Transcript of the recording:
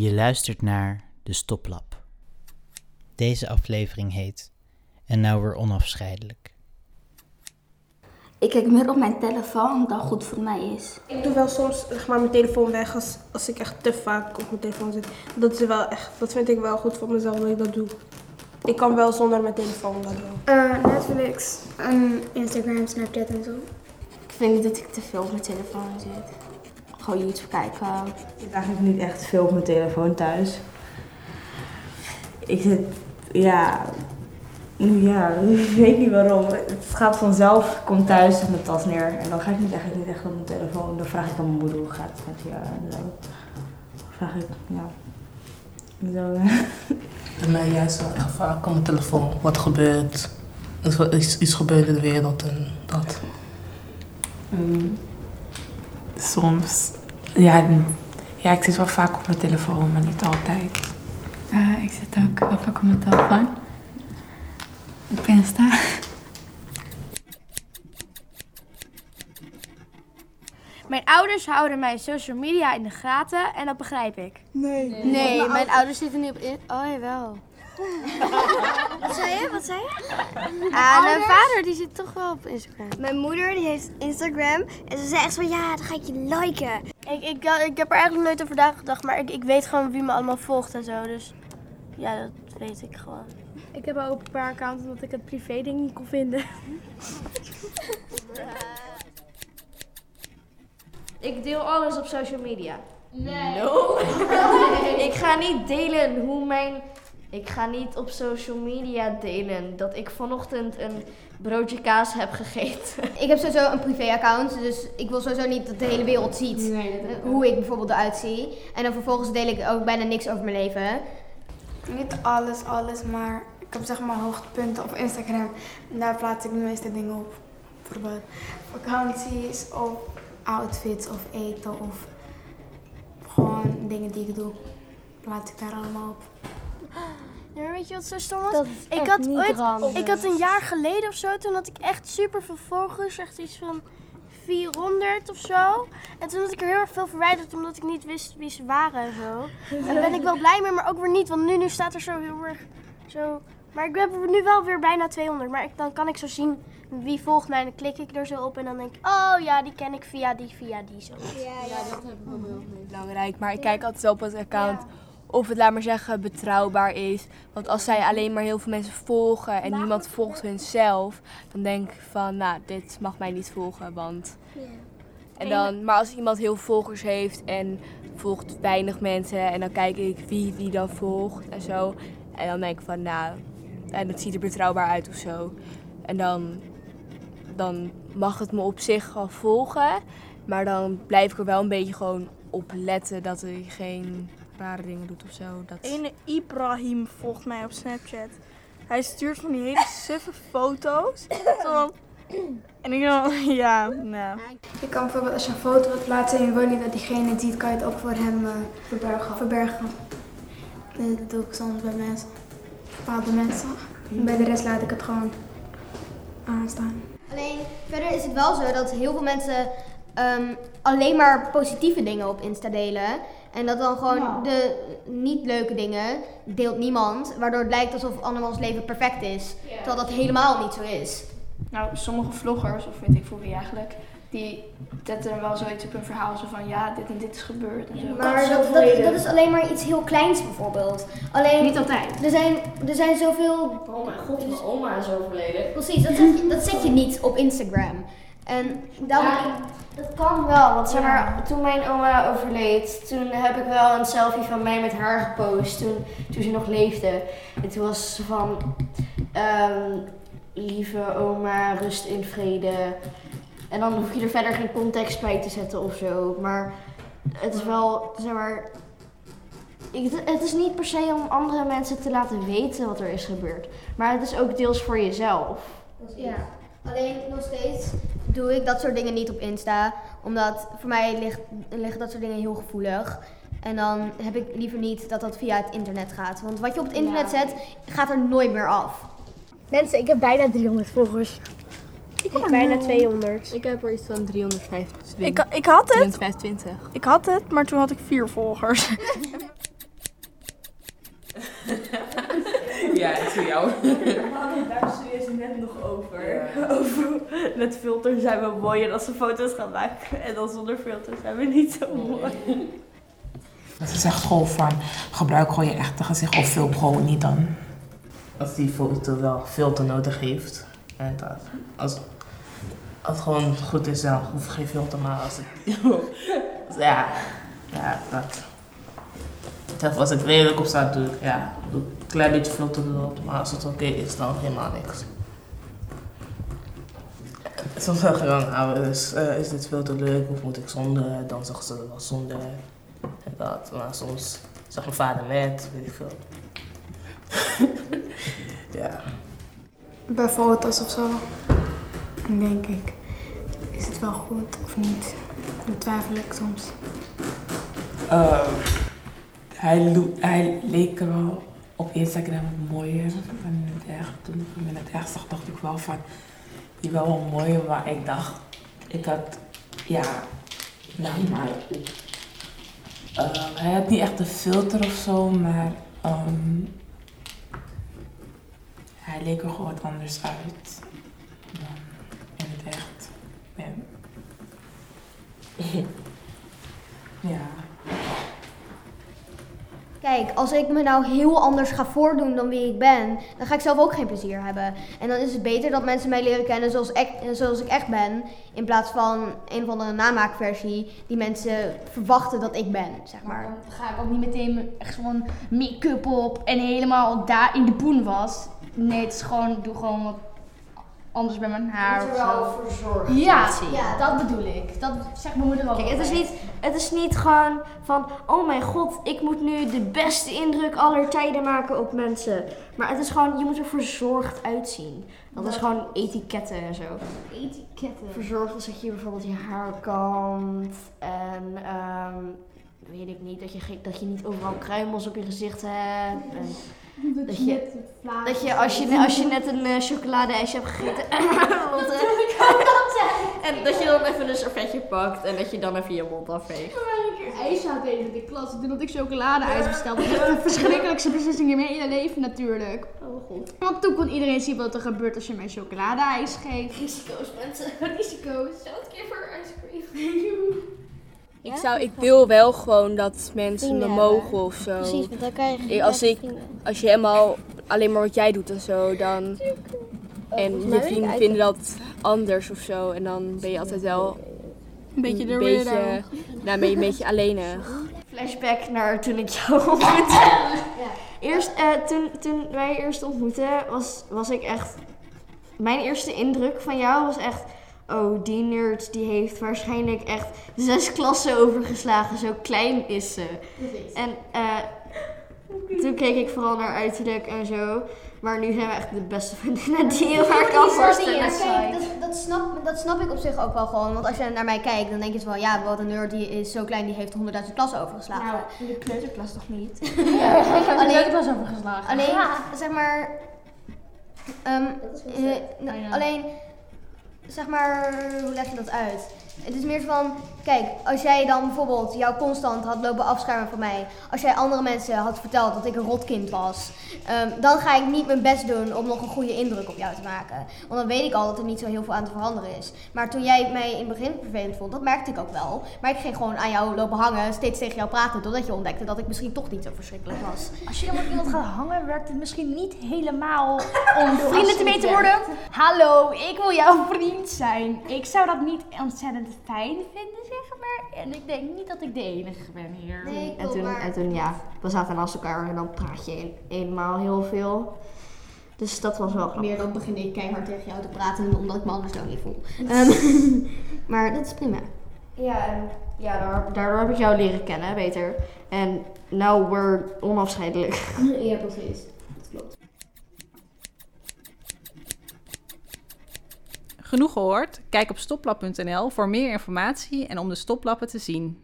Je luistert naar de Stoplap. Deze aflevering heet En nou weer onafscheidelijk. Ik kijk meer op mijn telefoon dan goed voor mij is. Ik doe wel soms zeg maar, mijn telefoon weg als, als ik echt te vaak op mijn telefoon zit. Dat, is wel echt, dat vind ik wel goed voor mezelf dat ik dat doe. Ik kan wel zonder mijn telefoon dat doen. Uh, Netflix, en Instagram, Snapchat en zo. Ik vind niet dat ik te veel op mijn telefoon zit. Gewoon YouTube kijken. Ik zit eigenlijk niet echt veel op mijn telefoon thuis. Ik zit, ja, ja, ik weet niet waarom. Het gaat vanzelf, ik kom thuis, zet mijn tas neer en dan ga ik niet, eigenlijk niet echt op mijn telefoon. Dan vraag ik aan mijn moeder hoe gaat het met je en zo. Dan vraag ik, ja, zo. Bij mij juist wel echt vaak op mijn telefoon. Wat gebeurt, er is iets gebeurd in de wereld en dat. Mm, soms, ja, ja, ik zit wel vaak op mijn telefoon, maar niet altijd. Uh, ik zit ook wel vaak op mijn telefoon. Op Insta. Mijn ouders houden mijn social media in de gaten en dat begrijp ik. Nee. Nee, nee mijn, ouders zitten niet op in. Oh jawel. Wat zei je? Wat zei je? Ah, mijn vader die zit toch wel op Instagram. Mijn moeder die heeft Instagram en ze zei echt van ja, dan ga ik je liken. Ik, ik, ik heb er eigenlijk nooit over nagedacht, maar ik, ik weet gewoon wie me allemaal volgt en zo. Dus ja, dat weet ik gewoon. Ik heb ook een paar accounts omdat ik het privé ding niet kon vinden. Ik deel alles op social media. Nee. No. ik ga niet delen hoe mijn. Ik ga niet op social media delen dat ik vanochtend een broodje kaas heb gegeten. Ik heb sowieso een privé-account, dus ik wil sowieso niet dat de hele wereld ziet nee, hoe ik bijvoorbeeld eruit zie. En dan vervolgens deel ik ook bijna niks over mijn leven. Niet alles, alles, maar ik heb zeg maar hoogtepunten op Instagram. En daar plaats ik de meeste dingen op. Bijvoorbeeld vakanties of outfits of eten of gewoon dingen die ik doe. Plaats ik daar allemaal op. Ja, maar weet je wat zo stom was? ik had ooit, ik had een jaar geleden of zo, toen had ik echt super veel volgers, echt iets van 400 of zo. En toen had ik er heel erg veel verwijderd omdat ik niet wist wie ze waren en zo. En daar ben ik wel blij mee, maar ook weer niet, want nu, nu staat er zo heel erg zo. Maar ik heb er nu wel weer bijna 200, maar ik, dan kan ik zo zien wie volgt mij en dan klik ik er zo op en dan denk ik, oh ja, die ken ik via die, via die zo. Ja, ja. dat heb ik wel heel belangrijk, maar ik kijk altijd op het account of het, laat maar zeggen, betrouwbaar is. Want als zij alleen maar heel veel mensen volgen en niemand volgt hunzelf, dan denk ik van, nou, dit mag mij niet volgen, want... En dan, maar als iemand heel volgers heeft en volgt weinig mensen en dan kijk ik wie die dan volgt en zo. En dan denk ik van, nou, en het ziet er betrouwbaar uit of zo. En dan, dan mag het me op zich wel volgen, maar dan blijf ik er wel een beetje gewoon op letten dat er geen rare dingen doet of zo. Dat... Ene Ibrahim volgt mij op Snapchat. Hij stuurt van die hele suffe foto's. En ik dan, ja, nou. Je kan bijvoorbeeld als je een foto wilt plaatsen en je wil niet dat diegene het ziet, kan je het ook voor hem uh, verbergen. verbergen. Dat doe ik soms bij mensen, bepaalde mensen. En bij de rest laat ik het gewoon aanstaan. Alleen verder is het wel zo dat heel veel mensen um, alleen maar positieve dingen op Insta delen. En dat dan gewoon de niet leuke dingen deelt niemand. Waardoor het lijkt alsof andermans leven perfect is. Terwijl dat helemaal niet zo is. Nou, sommige vloggers, of weet ik voor wie eigenlijk, die zetten er wel zoiets op hun verhaal. Zo van ja, dit en dit is gebeurd. En zo. Maar dat, dat, dat, is alleen maar iets heel kleins bijvoorbeeld. Alleen, niet altijd. Er zijn, er zijn zoveel. Oh mijn god, mijn oma is overleden. Precies, dat zet, je, dat zet je niet op Instagram. En dan. Dat kan wel, want zeg maar, toen mijn oma overleed, toen heb ik wel een selfie van mij met haar gepost, toen, toen ze nog leefde. En toen was ze van, um, lieve oma, rust in vrede. En dan hoef je er verder geen context bij te zetten of zo. Maar het is wel, zeg maar, het is niet per se om andere mensen te laten weten wat er is gebeurd. Maar het is ook deels voor jezelf. Ja. Alleen nog steeds doe ik dat soort dingen niet op Insta. Omdat voor mij ligt, liggen dat soort dingen heel gevoelig. En dan heb ik liever niet dat dat via het internet gaat. Want wat je op het internet zet, gaat er nooit meer af. Mensen, ik heb bijna 300 volgers. Ik heb bijna 200. Ik heb er iets van 325. Ik, ik had het. 325. Ik had het, maar toen had ik vier volgers. ja, ik zie jou. daar serieus net nog over. Over met filter zijn we mooier als we foto's gaan maken. En dan zonder filter zijn we niet zo mooi. Ze zegt gewoon van, gebruik gewoon je echte gezicht of film gewoon niet dan. Als die foto wel filter nodig heeft. En dat. Als, als het gewoon goed is, dan hoef je geen filter, maar als het... ja, ja, dat. Zelfs als het redelijk op staat, doe ik, ja, ik een klein beetje filter erop. Maar als het oké is, dan helemaal niks. Soms zeggen dan ouders, eh, is dit filter leuk of moet ik zonder? Dan zeggen ze wel zonder. En dat. Maar soms zegt mijn vader met, weet ik veel. ja. Bij foto's of zo. Dan denk ik, is het wel goed of niet? Dan twijfel ik soms. Ehm, hij, hij leek er wel op Instagram mooier. En echt, toen ik het echt zag, dacht ik wel van, die wel wel mooi, maar ik dacht, ik had, ja, nou maar, ehm, hij had niet echt een filter of zo, maar ehm, hij leek er gewoon wat anders uit in het echt. En, ja. Kijk, als ik me nou heel anders ga voordoen dan wie ik ben, dan ga ik zelf ook geen plezier hebben. En dan is het beter dat mensen mij leren kennen zoals ik, zoals ik echt ben, in plaats van een of andere namaakversie die mensen verwachten dat ik ben, zeg maar. Dan ga ik ook niet meteen echt gewoon make-up op en helemaal daar in de poen was. Nee, het is gewoon, doe gewoon wat anders bij mijn haar Moet er wel zo. verzorgd Ja, uitzien. ja, dat bedoel ik. Dat zegt mijn moeder ook Kijk, het is, niet, het is niet gewoon van, oh mijn god, ik moet nu de beste indruk aller tijden maken op mensen. Maar het is gewoon, je moet er verzorgd uitzien. Dat is gewoon etiketten en zo. Etiketten. Verzorgd is dat je bijvoorbeeld je haar kant en ehm, weet ik niet, dat je, geen- dat je niet overal kruimels op je gezicht hebt. En dat, je, dat je als je, als je net een eh, chocoladeijsje hebt gegeten, en dat je dan even een servetje pakt en dat je dan even je mond afveegt. ijs had in de klas toen dat ik chocoladeijs bestelde. Dat is de verschrikkelijkste beslissing in mijn hele leven natuurlijk. Oh god. Want toen kon iedereen zien wat er gebeurt als je mij chocoladeijs geeft. Risico's mensen. Risico's. Zout kipper ice cream. Ik, zou, ik wil wel gewoon dat mensen me mogen hebben. of zo. Precies, want dan krijg je als, ik, als je helemaal alleen maar wat jij doet en zo, dan. En volgens mij je vrienden vinden dat anders of zo. En dan ben je altijd wel. Een beetje de beetje, nou, ben je een beetje alleenig. Flashback naar toen ik jou ontmoette. Eerst, eh, toen, toen wij eerst ontmoetten, was, was ik echt... Mijn eerste indruk van jou was echt... Oh, die nerd die heeft waarschijnlijk echt zes klassen overgeslagen. Zo klein is ze. En eh, toen keek ik vooral naar uiterlijk en zo. Maar nu zijn we echt de beste vriendinnen die je maar kan voorstellen. Kijk, dat, dat, snap, dat snap ik op zich ook wel gewoon. Want als je naar mij kijkt, dan denk je zo van... Ja, wat een nerd, die is zo klein, die heeft 100.000 klassen overgeslagen. Nou, in de kleuterklas toch niet? alleen, Alleen ik was overgeslagen. Alleen, Ja. zeg maar... ehm, eh, nou, alleen, zeg maar, hoe leg je dat uit? Het is meer van, kijk, als jij dan bijvoorbeeld jou constant had lopen afschermen van mij, als jij andere mensen had verteld dat ik een rotkind was, ehm, dan ga ik niet mijn best doen om nog een goede indruk op jou te maken. Want dan weet ik al dat er niet zo heel veel aan te veranderen is. Maar toen jij mij in het begin vervelend vond, dat merkte ik ook wel. Maar ik ging gewoon aan jou lopen hangen, steeds tegen jou praten, totdat je ontdekte dat ik misschien toch niet zo verschrikkelijk was. Als je dan met iemand gaat hangen, werkt het misschien niet helemaal om vrienden te weten je worden. Hallo, ik wil jouw vriend zijn. Ik zou dat niet ontzettend fijn vinden, En ik denk niet dat ik de enige ben hier. En toen, en toen, ja, we zaten naast elkaar en dan praat je een- eenmaal heel veel. Dus dat was wel grappig. Meer dan begin ik keihard tegen jou te praten omdat ik me anders zo niet voel. Ehm, maar dat is prima. Ja, en ja, daar- daardoor heb ik jou leren kennen, beter. En now we're onafscheidelijk. Ja, precies. Dat klopt. Genoeg gehoord? Kijk op stoplab.nl voor meer informatie en om de stoplappen te zien.